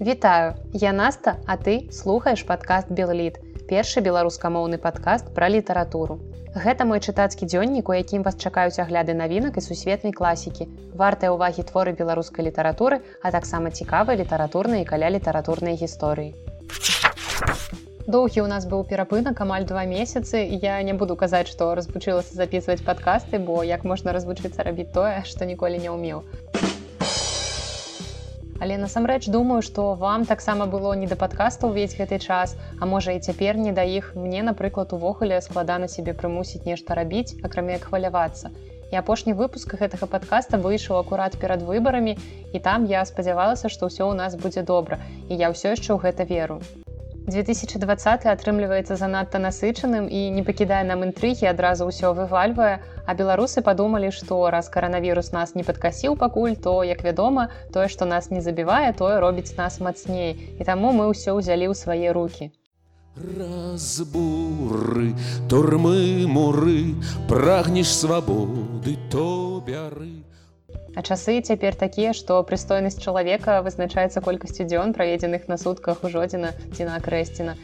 Вітаю, я Наста, а ты слухаеш падкаст Беллід, першы беларускамоўны падкаст пра літаратуру. Гэта мой чытацкі дзённік, у якім вас чакаюць агляды навінак і сусветнай класікі, вартыя ўвагі творы беларускай літаратуры, а таксама цікавыя літаратурныя і каля літаратурнай гісторыі. Доўгі ў нас быў перапынак амаль два месяцы я не буду казаць, што разбучылася записываць падкасты, бо як можна развучыцца рабіць тое, што ніколі не ўмеў. Але насамрэч думаю, што вам таксама было не да падкаста ўвесь гэты час, а можа і цяпер не да іх мне, напрыклад, увогуле складана сябе прымусіць нешта рабіць, акрамя як хвалявацца. І апошні выпуск гэтага падкаста выйшаў акурат перад выбарамі і там я спадзявалася, што ўсё ў нас будзе добра і я ўсё яшчэ ў гэта веру. 2020 атрымліваецца занадта насычаным і не пакідае нам інтрыгі адразу ўсё вывальвае, а беларусы падумалі, што раз каранавірус нас не падкасіў пакуль, то як вядома, тое, што нас не забівае, тое робіць нас мацней. І таму мы ўсё ўзялі ў свае руки. Разбуры, турмы муры, прагнеш свабоды то бяры. А часы цяпер такія, што прыстойнасць чалавека вызначаецца колькасцю дзён, праведзеных на сутках у жодзіна ці на крэсціна.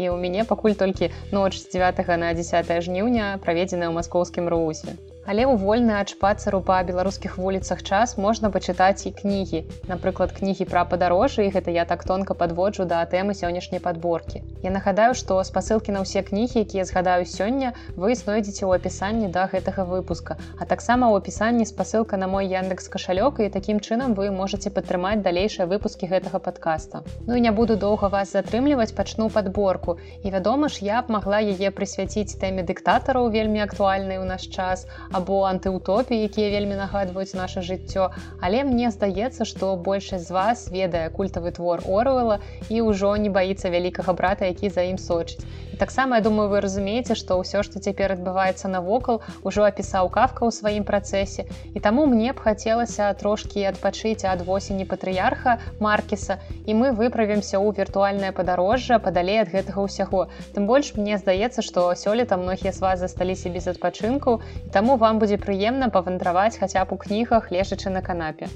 І ў мяне пакуль толькі ноч з 9 на 10 жніўня праведзеная ў маскоўскім русе. Але ў вольны ад шпацару па беларускіх вуліцах час можна пачытаць і кнігі. Напрыклад, кнігі пра падарожжа і гэта я так тонка падводжу да тэмы сённяшняй падборкі. Я нагадаю, што спасылкі на ўсе кнігі, якія згадаю сёння, вы знойдзеце ў апісанні да гэтага выпуска. А таксама ў апісанні спасылка на мой яндекс кашалёк і такім чынам вы можете падтрымаць далейшыя выпускі гэтага падкаста. Ну і не буду доўга вас затрымліваць, пачну падборку. І вядома ж, я б магла яе прысвяціць тэме дыктатараў вельмі актуальнай у наш час, або антыутопіі, якія вельмі нагадваюць наше жыццё. Але мне здаецца, што большасць з вас ведае культавы твор Орвела і ўжо не баіцца вялікага брата, які за ім сочыць. таксама я думаю, вы разумееце, што ўсё, што цяпер адбываецца навокал, ужо апісаў кавка ў сваім працэсе. І таму мне б хацелася трошкі адпачыць ад восені патрыярха Маркеса і мы выправімся ў віртуальнае падарожжа падалей ад гэтага ўсяго. Тым больш мне здаецца, што сёлета многія з вас засталіся без адпачынку, таму вам будзе прыемна павандраваць хаця б у кнігах лежачы на канапе.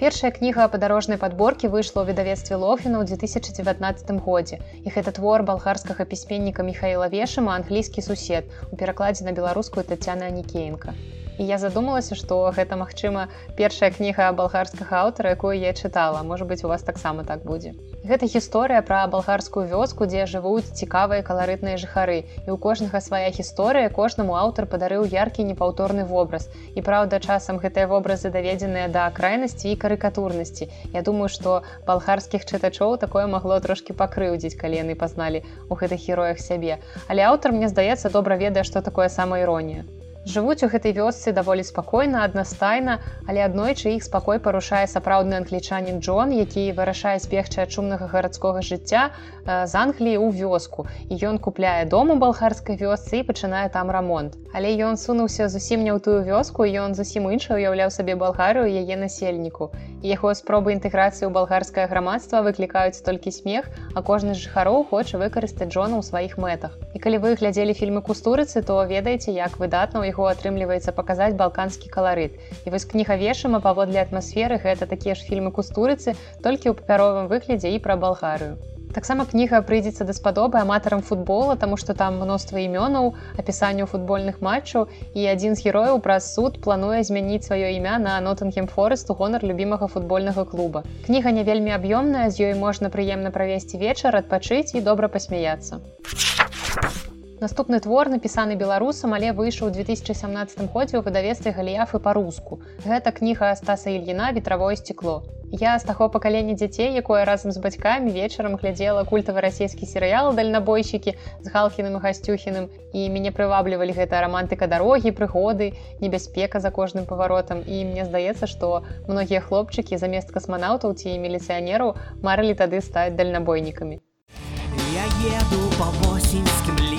Першая кніга падарожнай падборкі выйшла ў выдавецтве Лофіна ў 2019 годзе. І гэта твор балгарскага пісьменніка Михаіла Вешама англійскі сусед у перакладзе на беларускую Тацяна Нікеенка і я задумалася што гэта магчыма першая кніга балгарскага аўтара якую я чытала. Можа быть у вас таксама так будзе. Гэта гісторыя пра балгарскую вёску дзе жывуць цікавыя каларытныя жыхары. І ў кожнага свая гісторыя кожнаму аўтар падарыў яркі непаўторны вобраз. І праўда часам гэтыя вобразы даведзеныя да крайнасці і карыкатурнасці. Я думаю што балгарскіх чытачоў такое магло трошки пакрыўдзіць калі яны пазналі у гэтых героях сябе. Але аўтар мне здаецца добра ведае што такое самаіронія Жывуць у гэтай вёсцы даволі спакойна, аднастайна, але аднойчы іх спакой парушае сапраўдны англічанін Джон, які вырашае збегчы ад шумнага гарадскога жыцця э, з Англіі ў вёску. І ён купляе дом у балгарскай вёсцы і пачынае там рамонт. Але ён сунуўся зусім не ў тую вёску, ён зусім інша уяўляў сабе балгарыю яе насельніку. Яго спробы інтэграцыі ў балгарскае грамадства выклікаюць толькі смех, а кожны з жыхароў хоча выкарыстаць Джона ў сваіх мэтах. І калі вы глядзелі фільмы кустурыцы, то ведаеце, як выдатна ў яго атрымліваецца паказаць балканскі каларыт. І вось кніга вешама паводле атмасферы гэта такія ж фільмы кустурыцы толькі ў папяровым выглядзе і пра балгарыю. Таксама кніга прыйдзецца даспадобы аматарам футбола, таму што там мноства імёнаў, апісанняў футбольных матчаў і адзін з герояў праз суд плануе змяніць сваё імя на нотынгем форест у гонар любімага футбольнага клуба. Кніга не вельмі аб'ёмная, з ёй можна прыемна правесці вечар, адпачыць і добра пасмяяцца. Наступны твор напісаны беларусам, але выйшаў у 2017 годзе ў выдавестве галіяфы па-руску. Гэта кніга Стаса Ільіна ветравое сцекло. Я з таго пакалення дзяцей, якое разам з бацькамі вечарам глядзела культавы расійскі серыял дальнабойщікі з галкіным гасцюхіным і мяне прываблівалі гэта рамантыка дарогі, прыгоды, небяспека за кожным паваротам. І мне здаецца, што многія хлопчыкі замест касманаўтаў ці міліцыянераў марылі тады стаць дальнабойнікамі. Я еду па восеньскім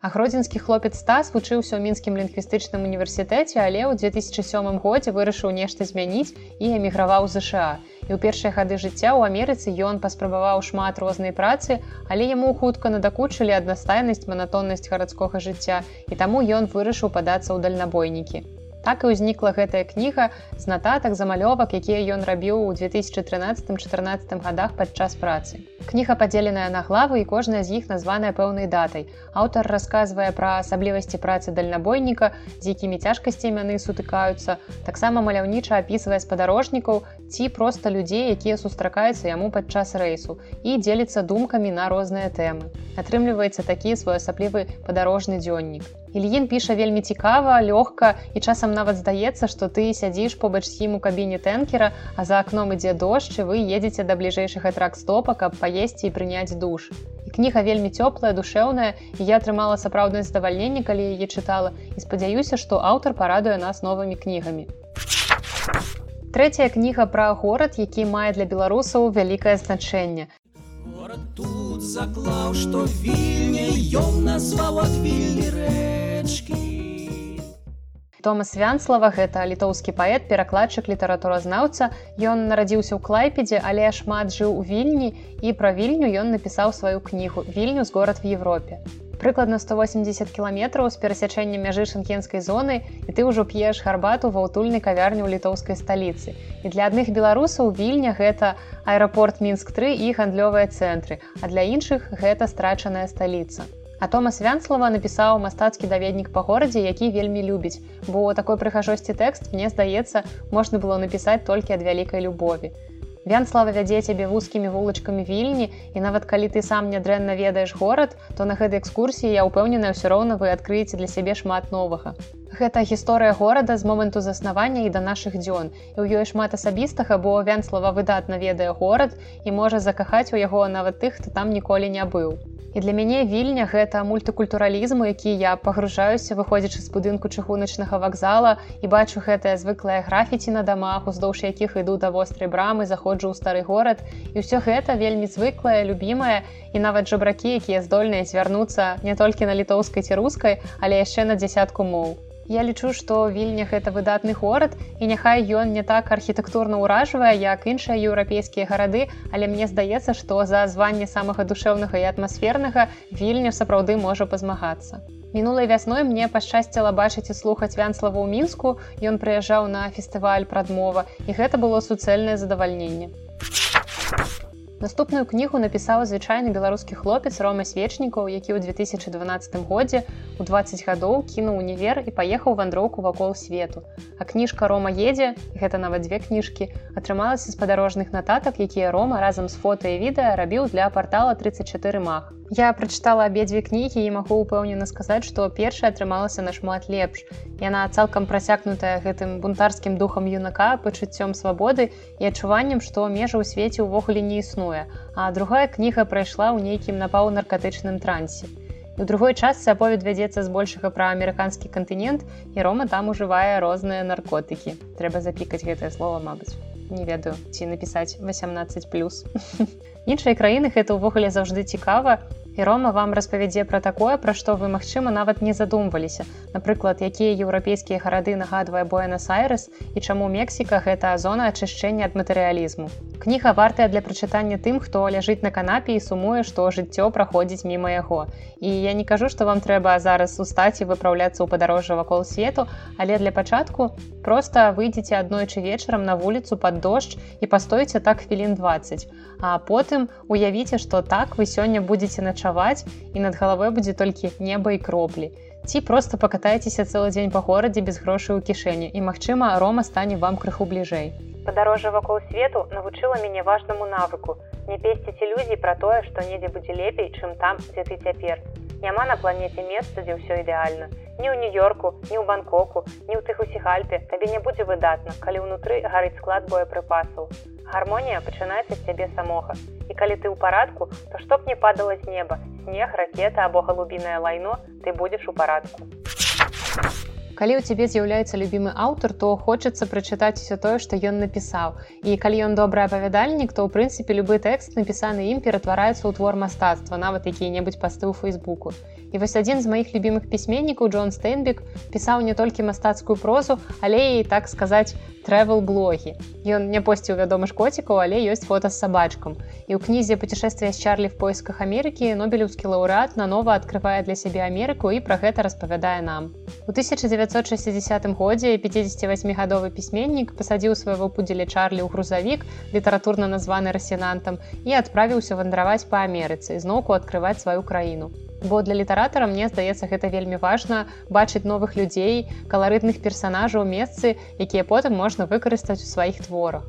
Агродзенскі хлопец стас вучыўся ў мінскім лінгвістычным універсітэце, але ў 2007 годзе вырашыў нешта змяніць і эміграваў ЗША. І ў першыя гады жыцця ў Амерыцы ён паспрабаваў шмат рознай працы, але яму хутка надакучылі аднастайнасць манатоннасць гарадскога жыцця і таму ён вырашыў падацца ў дальнабойнікі. Так і ўзнікла гэтая кніга з нататак замалёвак, якія ён рабіў у 2013-14 годах падчас працы. Кніга падзеленая на главы і кожная з іх названая пэўнай датай. Аўтар расказвае пра асаблівасці працы дальнабойніка, з якімі цяжкасцямі яны сутыкаюцца, таксама маляўніча апісвае спадарожнікаў ці проста людзей, якія сустракаюцца яму падчас рэйсу і дзеліцца думкамі на розныя тэмы. Атрымліваецца такі своеасаблівы падарожны дзённік. Ільін піша вельмі цікава, лёгка і часам нават здаецца, што ты сядзіш побач з ім у кабіне тэнкера, а за акном ідзе дождж і вы едзеце да бліжэйшага трак-стопа, каб паесці і прыняць душ. І кніга вельмі цёплая, душэўная і я атрымала сапраўднае задавальненне, калі яе чытала і спадзяюся, што аўтар парадуе нас новымі кнігамі. Трэцяя кніга пра горад, які мае для беларусаў вялікае значэнне тут заклаў што вільня ён назваў ад вільні рэчкі Томас Вянслава гэта літоўскі паэт перакладчык літаратуразнаўца ён нарадзіўся ў клайпедзе але шмат жыў у вільні і пра вільню ён напісаў сваю кнігу вільню з горад в Европе прыкладна 180 кіламетраў з перасячэннем мяжы шанкенскай зоны і ты ўжо п'еш гарбату ва ўтульнай кавярні ў літоўскай сталіцы. І для адных беларусаў вільня гэта аэрапорт мінск-3 і гандлёвыя цэнтры, а для іншых гэта страчаная сталіца. А Томас Вянслава напісаў мастацкі даведнік па горадзе, які вельмі любіць. Бо такой прыхажосці тэкст, мне здаецца, можна было напісаць толькі ад вялікай любові. Вянслава вядзе цябе вузкімі вулачкамі вільні і нават калі ты сам нядрэнна ведаеш горад, то на гэтай экскурсіі я ўпэўненая ўсё роўна вы адкрыеце для сябе шмат новага. Гэта гісторыя горада з моманту заснавання і да нашых дзён. І ў ёй шмат асабістага, бо Вянслава выдатна ведае горад і можа закахаць у яго нават тых, хто там ніколі не быў. І для мяне вільня гэта мультыкультуралізму, які я пагружаюся, выходзячы з будынку чыгуначнага вакзала і бачу гэтае звыклае графіці на дамах, уздоўж якіх іду да вострай брамы, заходжу ў стары горад. І ўсё гэта вельмі звыклае, любімае і нават жабракі, якія здольныя звярнуцца не толькі на літоўскай ці рускай, але яшчэ на дзясятку моў. Я лічу, што вільня гэта выдатны горад і няхай ён не так архітэктурна ўражвае, як іншыя еўрапейскія гарады, але мне здаецца, што за званне самага душэўнага і атмасфернага вільня сапраўды можа пазмагацца. Мінулай вясной мне пашчасціла бачыць і слухаць вянслава ў мінску, Ён прыязджаў на фестываль прадмова і гэта было суцэльнае задавальненне. Наступную кнігу напісаў звычайны беларускі хлопец рома свечнікаў, які ў 2012 годзе у 20 гадоў кінуў універ і паехаў вандроўку вакол свету. А кніжка рома едзе, гэта нават дзве кніжкі, атрымалася з падарожных нататак, якія рома разам з фота і відэа рабіў для партала 34 мах. Я прачытала абедзве кнігі і магу ўпэўнена сказаць, што першая атрымалася нашмат лепш. Яна цалкам прасякнутая гэтым бунтарскім духам юнака, пачуццём свабоды і адчуваннем, што межа ў свеце ўвогуле не існуе. А другая кніга прайшла ў нейкім напаў наркатычным трансе. У другой частцы аповед вядзецца збольшага пра амерыканскі кантынент і рома там ужывае розныя наркотыкі. Трэба запікаць гэтае слово, мабыць. Не ведаю ці напісаць 18 плюс. Іншай краіны гэта ўвогуле заўжды цікава і рома вам распавядзе пра такое пра што вы магчыма нават не задумваліся. Напрыклад якія еўрапейскія гарады нагадвае буэнас-айрес і чаму мексіка гэта зона ачышчэння ад матэрыялізму. Кніга вартая для прачытання тым хто ляжыць на канапе і сумуе што жыццё праходзіць міма яго. І я не кажу што вам трэба зараз устаць і выпраўляцца ў падарожжа вакол свету але для пачатку просто выйдзеце аднойчы вечарам на вуліцу под дождж і пастойце так хвілін 20 а потым уявіце што так вы сёння будетеце начаваць начаваць і над галавой будзе толькі неба і кроплі. Ці просто пакатайцеся цэлы дзень па горадзе без грошай у кішэні і магчыма, рома стане вам крыху бліжэй. Падарожжа вакол свету навучыла мяне важнаму навыку. Не песціць ілюзій пра тое, што недзе будзе лепей, чым там, дзе ты цяпер. Няма на планеце месца, дзе ўсё ідэальна. Ні ў нью-йорку, ні ў банкоку, ні ў тых усіх альпе табе не будзе выдатна, калі ўнутры гарыць склад боепрыпасаў. Гармонія пачынаецца з цябе самога. І калі ты ў парадку, то што б не падала з неба, снег, ракета або галубінае лайно, ты будзеш у парадку. Калі у цябе з'яўляецца любімы аўтар то хочацца прачытаць все тое што ён напісаў. І калі ён добры апавядальнік то ў прынцыпе любы тэкст напісаны ім ператвараецца ў твор мастацтва нават якія-небудзь пасты ў фейсбуку і вось адзін з маіх любімых пісьменнікаў Джон стэнбік пісаў не толькі мастацкую прозу але і так сказаць travel блогі ён не посціў вядомы ж коцікаў але ёсць фото з сабачкам. І ў кнізе путешествия з чарлі в поисках Амерыкі нобелеўскі лаўрэат нанова открывае для сябе Амерыку і пра гэта распавядае нам. У 1960 годзе 58гадовы пісьменнік пасадзіў свайго пудзеля чарлі ў грузавік літаратурна названы расінантам і адправіўся вандраваць па Амерыцы зноўку адкрываць сваю краіну бо для літаратара мне здаецца гэта вельмі важна бачыць новых людзей каларытных персанажаў месцы якія потым можна выкарыстаць у сваіх творах.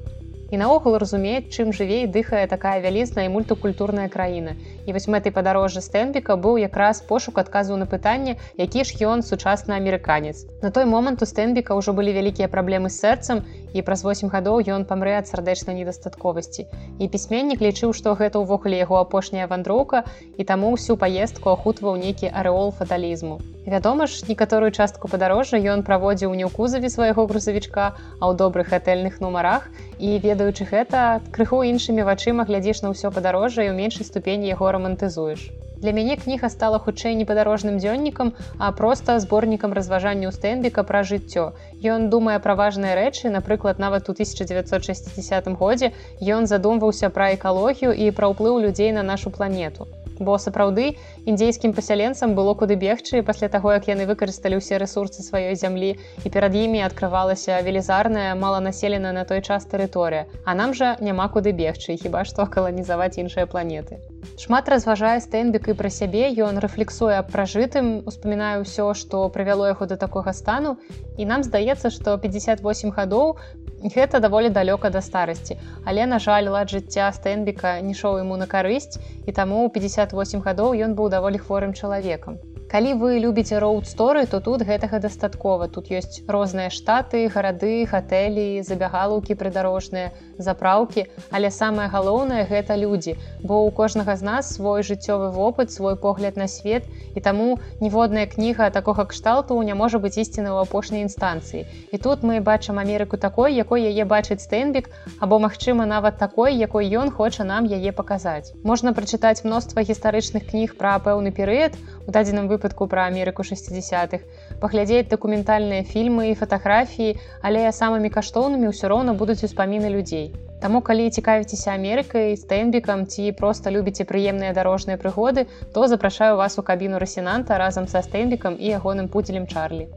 Наогул разумець чым жыве і дыхае такая вялізная і мультыкультурная краіна і вось мэтай падарожжа стэнбіка быў якраз пошук адказу на пытанне які ж ён сучасны амерыканец. На той момант у стэнбіка ўжо былі вялікія праблемы з сэрцам і праз 8 гадоў ён памрэ ад сардэчнай недастатковасці. І пісьменнік лічыў што гэта ўвогуле яго апошняя вандроўка і таму ўсю паездку ахутваў нейкі арэол фаталізму. Вядома ж некаторую частку падарожжа ён праводзіў не ў кузаве свайго грузавічка а ў добрых гатэльных нумарах. І ведаючы гэта крыху іншымі вачыма глядзіш на ўсё падарожжа і ў меншай ступені яго романтызуеш Для мяне кніга стала хутчэй не падарожным дзённікам, а проста зборнікам разважанняў стэнбіка пра жыццё. Ён думае пра важныя рэчы, напрыклад, нават у 1960 годзе ён задумваўся пра экалогію і пра ўплыў людзей на нашу планету бо сапраўды індзейскім пасяленцам было куды бегчы пасля таго як яны выкарысталі ўсе рэсурсы сваёй зямлі і перад імі адкрывалася велізарная маланаселеная на той час тэрыторыя. А нам жа няма куды бегчы хіба што каланізаваць іншыя планеты. Шмат разважае стэнбік і пра сябе ён рэфлексуе аб пражытым успамінаю ўсё што прывяло яго да такога стану. І нам здаецца што 58 гадоў гэта даволі далёка да старасці але на жаль лад жыцця стэнбіка не ішоў яму на карысць і таму ў 58 гадоў ён быў даволі хворым чалавекам калі вы любіце роуд-сторы то тут гэтага дастаткова. Тут ёсць розныя штаты гарады гатэлі забягалаўкі прыдарожныя запраўкі. Але самае галоўнае гэта людзі. Бо у кожнага з нас свой жыццёвы вопыт свой погляд на свет. І таму ніводная кніга такога кшталту не можа быць ісціна ў апошняй інстанцыі. І тут мы бачым Амерыку такой якой яе бачыць стэнбік або магчыма нават такой якой ён хоча нам яе паказаць. Можна прачытаць мноства гістарычных кніг пра пэўны перыяд у дадзеным выпадку выпадку пра Амерыку 60-х, паглядзець дакументальныя фільмы і фатаграфіі, але самымі каштоўнымі ўсё роўна будуць успаміны людзей. Таму калі цікавіцеся Амерыкай стэнбікам ці проста любіце прыемныя дарожныя прыгоды, то запрашаю вас у кабіну расінанта разам са стэнбікам і ягоным пудзелем Чарлі.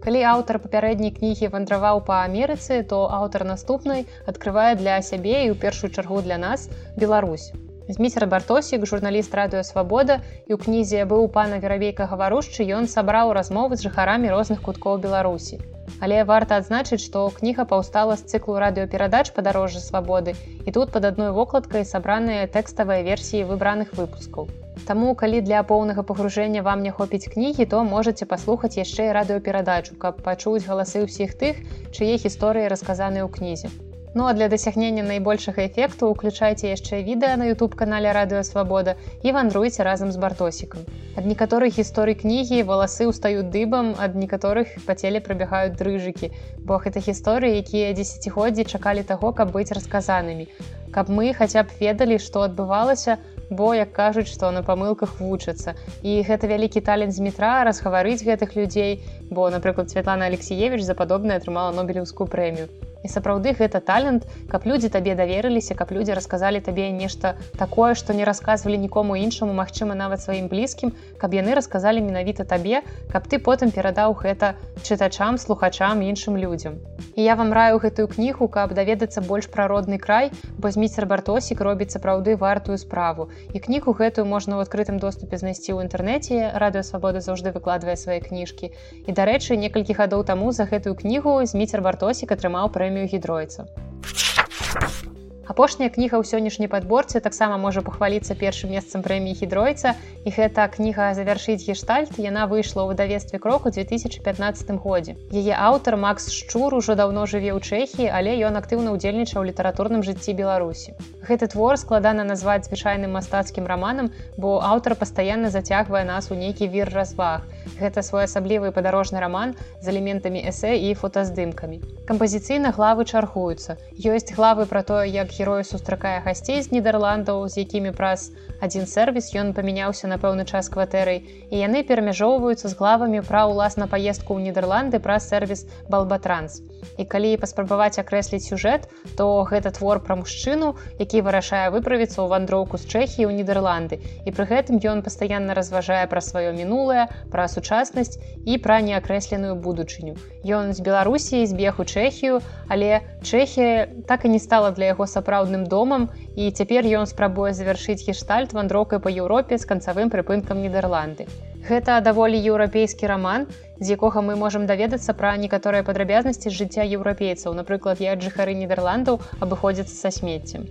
Калі аўтар папярэдняй кнігі вандраваў па Амерыцы, то аўтар наступнай адкрывае для сябе і ў першую чаргу для нас Беларусь. Зміцер бартосік журналіст радыё свабода і ў кнізе быў пана веравейка гаварушчы ён сабраў размовы з жыхарамі розных куткоў беларусі. Але варта адзначыць што кніга паўстала з цыклу радыёперадач падарожжа свабоды і тут пад адной вокладкай сабраныя тэкставыя версіі выбраных выпускаў. Таму калі для поўнага пагружэння вам не хопіць кнігі то можете паслухаць яшчэ радыёперадачу каб пачуць галасы ўсіх тых чые гісторыі расказаныя ў кнізе Ну а для дасягнення найбольшага эфекту уключайце яшчэ відэа на YouTube канале радыё свабода і вандруйце разам з бартосікам. Ад некаторых гісторый кнігі валасы ўстаюць дыбам, ад некаторых па целе прабягаюць дрыжыкі, бо гэта гісторыі, якія дзесяцігоддзі чакалі таго, каб быць расказанымі. Каб мы хаця б ведалі, што адбывалася, бо як кажуць, што на памылках вучацца. І гэта вялікі талент з метра разгаварыць гэтых людзей, бо, напрыклад, Святлана Алексеевич за падобна атрымала нобелеўскую прэмію і сапраўды гэта талент каб людзі табе даверыліся каб людзі расказалі табе нешта такое што не расказвалі нікому іншаму магчыма нават сваім блізкім каб яны расказалі менавіта табе каб ты потым перадаў гэта чытачам слухачам іншым людзям. І я вам раю гэтую кнігу каб даведацца больш пра родны край бо зміцер бартосік робіць сапраўды вартую справу. І кнігу гэтую можна ў адкрытым доступе знайсці ў інтэрнэце радыё свабода заўжды выкладвае свае кніжкі. І дарэчы некалькі гадоў таму за гэтую кнігу зміцер бартосік атрымаў прэмію гідройца апошняя кніга ў сённяшняй падборцы таксама можа пахваліцца першым месцам прэміі хідройца і гэта кніга завяршыць гештальт яна выйшла ў выдавестве кроку 2015 годзе. Яе аўтар Макс шчур ужо даўно жыве ў чэхі але ён актыўна ўдзельнічаў у літаратурным жыцці беларусі. Гэты твор складана назваць звычайным мастацкім раманам бо аўтар пастаянна зацягвае нас у нейкі вір разваг. Гэта своеасаблівы падарожны раман з элементамі эсэ і фотаздымкамі. Кампазіцыйна главы чаргуюцца. Ёсць главы пра тое як герой сустракае гасцей з нідерландаў з якімі праз адзін сервіс ён памяняўся на пэўны час кватэрай. І яны перамяжоўваюцца з главамі пра ўласна паездку ў нідерланды праз сервіс балбатранс. І калі паспрабаваць акрэсліць сюжэт то гэта твор пра мужчыну які вырашае выправіцца ў вандроўку з чэхі ў нідерланды і пры гэтым ён пастаянна разважае пра сваё мінулае пра сучаснасць і пра неакрэсленую будучыню ён з беларусіі збег у чэхію але чэхія так і не стала для яго сапраўдным домам і цяпер ён спрабуе завяршыць гештальт вандроўкай па Еўропе з канцавым прыпынкам нідерланды Гэта даволі еўрапейскі раман, з якога мы можам даведацца пра некаторыя падрабязнасці жыцця еўрапейцаў, напрыклад, як жыхары нідерландаў абыходзяцца са смеццем.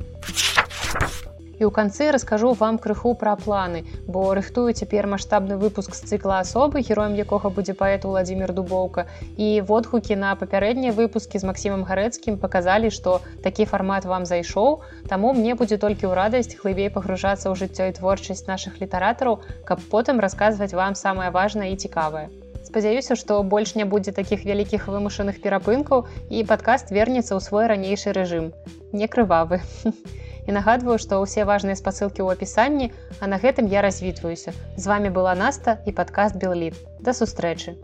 І ў канцы раскажу вам крыху пра планы, бо рыхтую цяпер маштабны выпуск з цыкла асобы, героем якога будзе паэт Владзімир Дубоўка. І водгукі на папярэднія выпускі з Масімам гарэцкім паказалі, што такі фармат вам зайшоў. Таму мне будзе толькі ў радасць глыбей пагружацца ў жыццё і творчасць нашых літаратараў, каб потым расказваць вам самае важнае і цікавае. Спадзяюся, што больш не будзе такіх вялікіх вымушаных перапынкаў і падкаст вернецца ў свой ранейшы рэжым. Не крывавы. і нагадваю, што ўсе важныя спасылкі ў апісанні, а на гэтым я развітваюся. З вами была Наста і падкаст Белліт. Да сустрэчы.